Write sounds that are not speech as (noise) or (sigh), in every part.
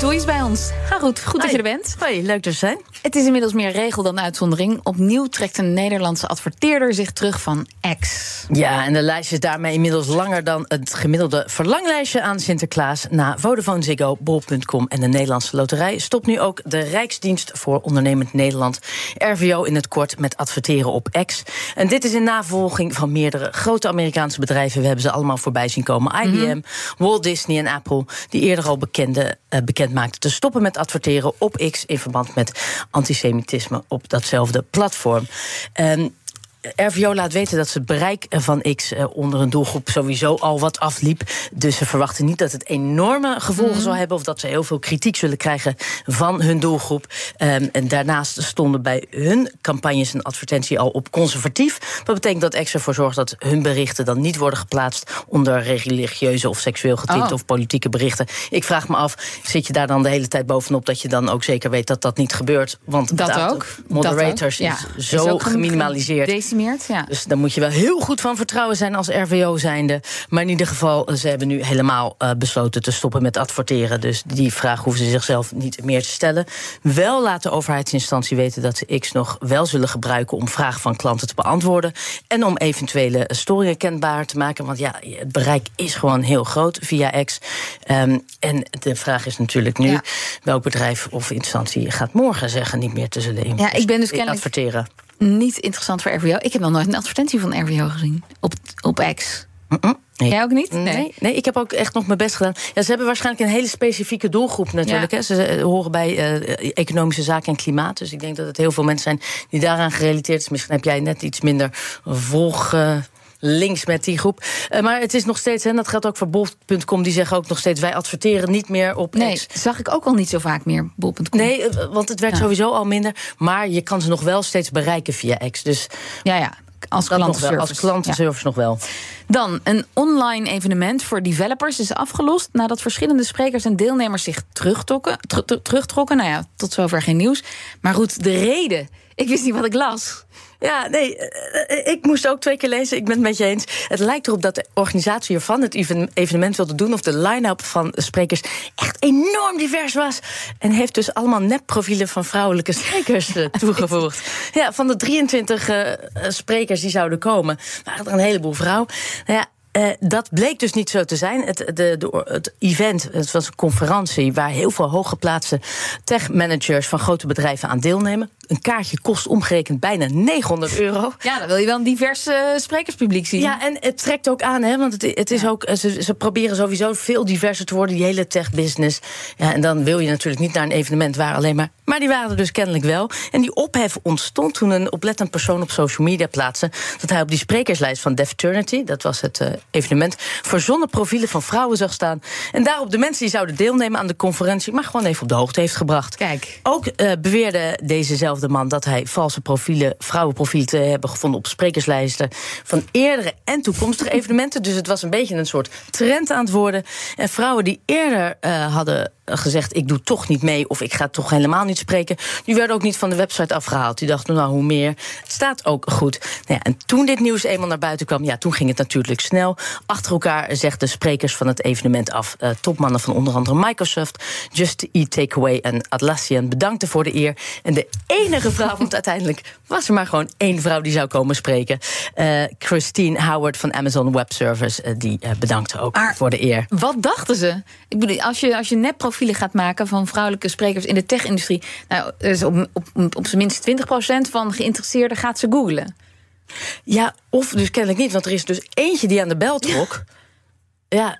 Goed, hoe is bij ons? Ga goed, goed dat je er bent. Hoi, leuk te zijn. Het is inmiddels meer regel dan uitzondering. Opnieuw trekt een Nederlandse adverteerder zich terug van X. Ja, en de lijst is daarmee inmiddels langer dan het gemiddelde verlanglijstje aan Sinterklaas. Na Vodafone Ziggo, Bol.com en de Nederlandse Loterij stopt nu ook de Rijksdienst voor Ondernemend Nederland, RVO in het kort, met adverteren op X. En dit is in navolging van meerdere grote Amerikaanse bedrijven. We hebben ze allemaal voorbij zien komen: IBM, Walt Disney en Apple, die eerder al bekende, uh, bekend maakten te stoppen met adverteren op X in verband met antisemitisme op datzelfde platform. Um, RVO laat weten dat ze het bereik van X eh, onder een doelgroep sowieso al wat afliep. Dus ze verwachten niet dat het enorme gevolgen mm. zal hebben. of dat ze heel veel kritiek zullen krijgen van hun doelgroep. Um, en daarnaast stonden bij hun campagnes en advertentie al op conservatief. Dat betekent dat X ervoor zorgt dat hun berichten dan niet worden geplaatst. onder religieuze of seksueel getinte oh. of politieke berichten. Ik vraag me af, zit je daar dan de hele tijd bovenop dat je dan ook zeker weet dat dat niet gebeurt? Want dat ook. Moderators dat ook. Ja. is zo is geminimaliseerd. Ja. Dus daar moet je wel heel goed van vertrouwen zijn als RVO zijnde. Maar in ieder geval, ze hebben nu helemaal uh, besloten te stoppen met adverteren. Dus die vraag hoeven ze zichzelf niet meer te stellen. Wel laat de overheidsinstantie weten dat ze X nog wel zullen gebruiken om vragen van klanten te beantwoorden. En om eventuele storingen kenbaar te maken. Want ja, het bereik is gewoon heel groot via X. Um, en de vraag is natuurlijk nu: ja. welk bedrijf of instantie gaat morgen zeggen niet meer te zullen ja, ik ben dus kennelijk... adverteren? Niet interessant voor RVO. Ik heb nog nooit een advertentie van RVO gezien op, op X. Nee. Jij ook niet? Nee. nee. Nee, ik heb ook echt nog mijn best gedaan. Ja, ze hebben waarschijnlijk een hele specifieke doelgroep natuurlijk. Ja. Hè. Ze horen bij uh, economische zaken en klimaat. Dus ik denk dat het heel veel mensen zijn die daaraan gerelateerd zijn. Misschien heb jij net iets minder volg. Uh, links met die groep. Uh, maar het is nog steeds, en dat geldt ook voor bol.com, die zeggen ook nog steeds: wij adverteren niet meer op nee, X. zag ik ook al niet zo vaak meer bol.com. Nee, want het werd ja. sowieso al minder. Maar je kan ze nog wel steeds bereiken via X. Dus ja, ja. Als klantenservice. Als klantenservice ja. nog wel. Dan, een online evenement voor developers is afgelost nadat verschillende sprekers en deelnemers zich terugtrokken. terugtrokken. Nou ja, tot zover geen nieuws. Maar goed, de reden. Ik wist niet wat ik las. Ja, nee, ik moest ook twee keer lezen. Ik ben het met je eens. Het lijkt erop dat de organisatie ervan het evenement wilde doen... of de line-up van sprekers echt enorm divers was. En heeft dus allemaal nepprofielen van vrouwelijke sprekers (laughs) toegevoegd. Ja, van de 23 uh, sprekers die zouden komen... waren er een heleboel vrouwen. Nou ja, uh, dat bleek dus niet zo te zijn. Het, de, de, het event, het was een conferentie waar heel veel hooggeplaatste techmanagers van grote bedrijven aan deelnemen. Een kaartje kost omgerekend bijna 900 euro. Ja, dan wil je wel een divers uh, sprekerspubliek zien. Ja, en het trekt ook aan, hè, want het, het is ja. ook, ze, ze, proberen sowieso veel diverser te worden, die hele tech-business. Ja, en dan wil je natuurlijk niet naar een evenement waar alleen maar. Maar die waren er dus kennelijk wel. En die ophef ontstond toen een oplettend persoon op social media plaatste dat hij op die sprekerslijst van Defeternity, dat was het uh, evenement, verzonnen profielen van vrouwen zag staan. En daarop de mensen die zouden deelnemen aan de conferentie, maar gewoon even op de hoogte heeft gebracht. Kijk. Ook uh, beweerde dezezelfde de man dat hij valse profielen, vrouwenprofielen te hebben gevonden op sprekerslijsten van eerdere en toekomstige evenementen. Dus het was een beetje een soort trend aan het worden. En vrouwen die eerder uh, hadden gezegd: ik doe toch niet mee of ik ga toch helemaal niet spreken, die werden ook niet van de website afgehaald. Die dachten: nou, hoe meer. Het staat ook goed. Nou ja, en toen dit nieuws eenmaal naar buiten kwam, ja, toen ging het natuurlijk snel. Achter elkaar zegt de sprekers van het evenement af. Uh, topmannen van onder andere Microsoft, Just Eat Takeaway en Atlassian bedankten voor de eer. En de enige vrouw, want uiteindelijk was er maar gewoon één vrouw die zou komen spreken. Uh, Christine Howard van Amazon Web Service, uh, die uh, bedankte ook maar voor de eer. Wat dachten ze? Ik bedoel, als je, als je gaat maken van vrouwelijke sprekers in de tech-industrie, nou, dus op, op, op zijn minst 20% van geïnteresseerden gaat ze googlen. Ja, of dus kennelijk niet, want er is dus eentje die aan de bel trok. ja, ja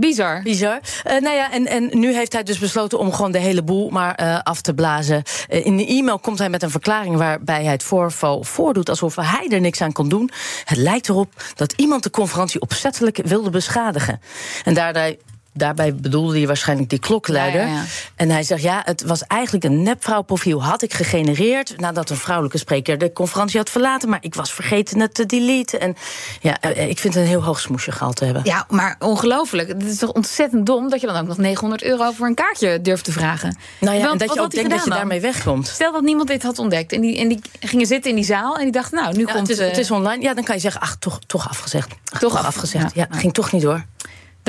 Bizar. Bizar. Uh, nou ja, en, en nu heeft hij dus besloten om gewoon de hele boel maar uh, af te blazen. Uh, in de e-mail komt hij met een verklaring waarbij hij het voorval voordoet alsof hij er niks aan kon doen. Het lijkt erop dat iemand de conferentie opzettelijk wilde beschadigen. En daarbij daarbij bedoelde hij waarschijnlijk die klokluider. Ja, ja, ja. En hij zegt, ja, het was eigenlijk een nepvrouwprofiel. Had ik gegenereerd nadat een vrouwelijke spreker de conferentie had verlaten. Maar ik was vergeten het te deleten. En ja, eh, ik vind het een heel hoog smoesje gehaald hebben. Ja, maar ongelooflijk. Het is toch ontzettend dom dat je dan ook nog 900 euro voor een kaartje durft te vragen. Nou ja, Want en dat je ook denkt dat je daarmee wegkomt. Stel dat niemand dit had ontdekt en die, en die gingen zitten in die zaal en die dachten, nou, nu komt het, is, eh, het is online. Ja, dan kan je zeggen, ach, toch, toch afgezegd. Ach, Toch toch, af- afgezegd. ja. Ja, ging toch niet door.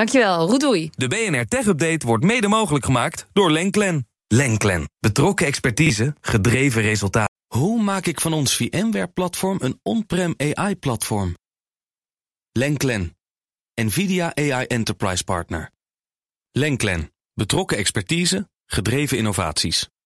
Dankjewel, Roedoei. De BNR Tech Update wordt mede mogelijk gemaakt door Lenklen. Lenklen. Betrokken expertise, gedreven resultaat. Hoe maak ik van ons VMware-platform een on-prem AI-platform? Lenklen. NVIDIA AI Enterprise Partner. Lenklen. Betrokken expertise, gedreven innovaties.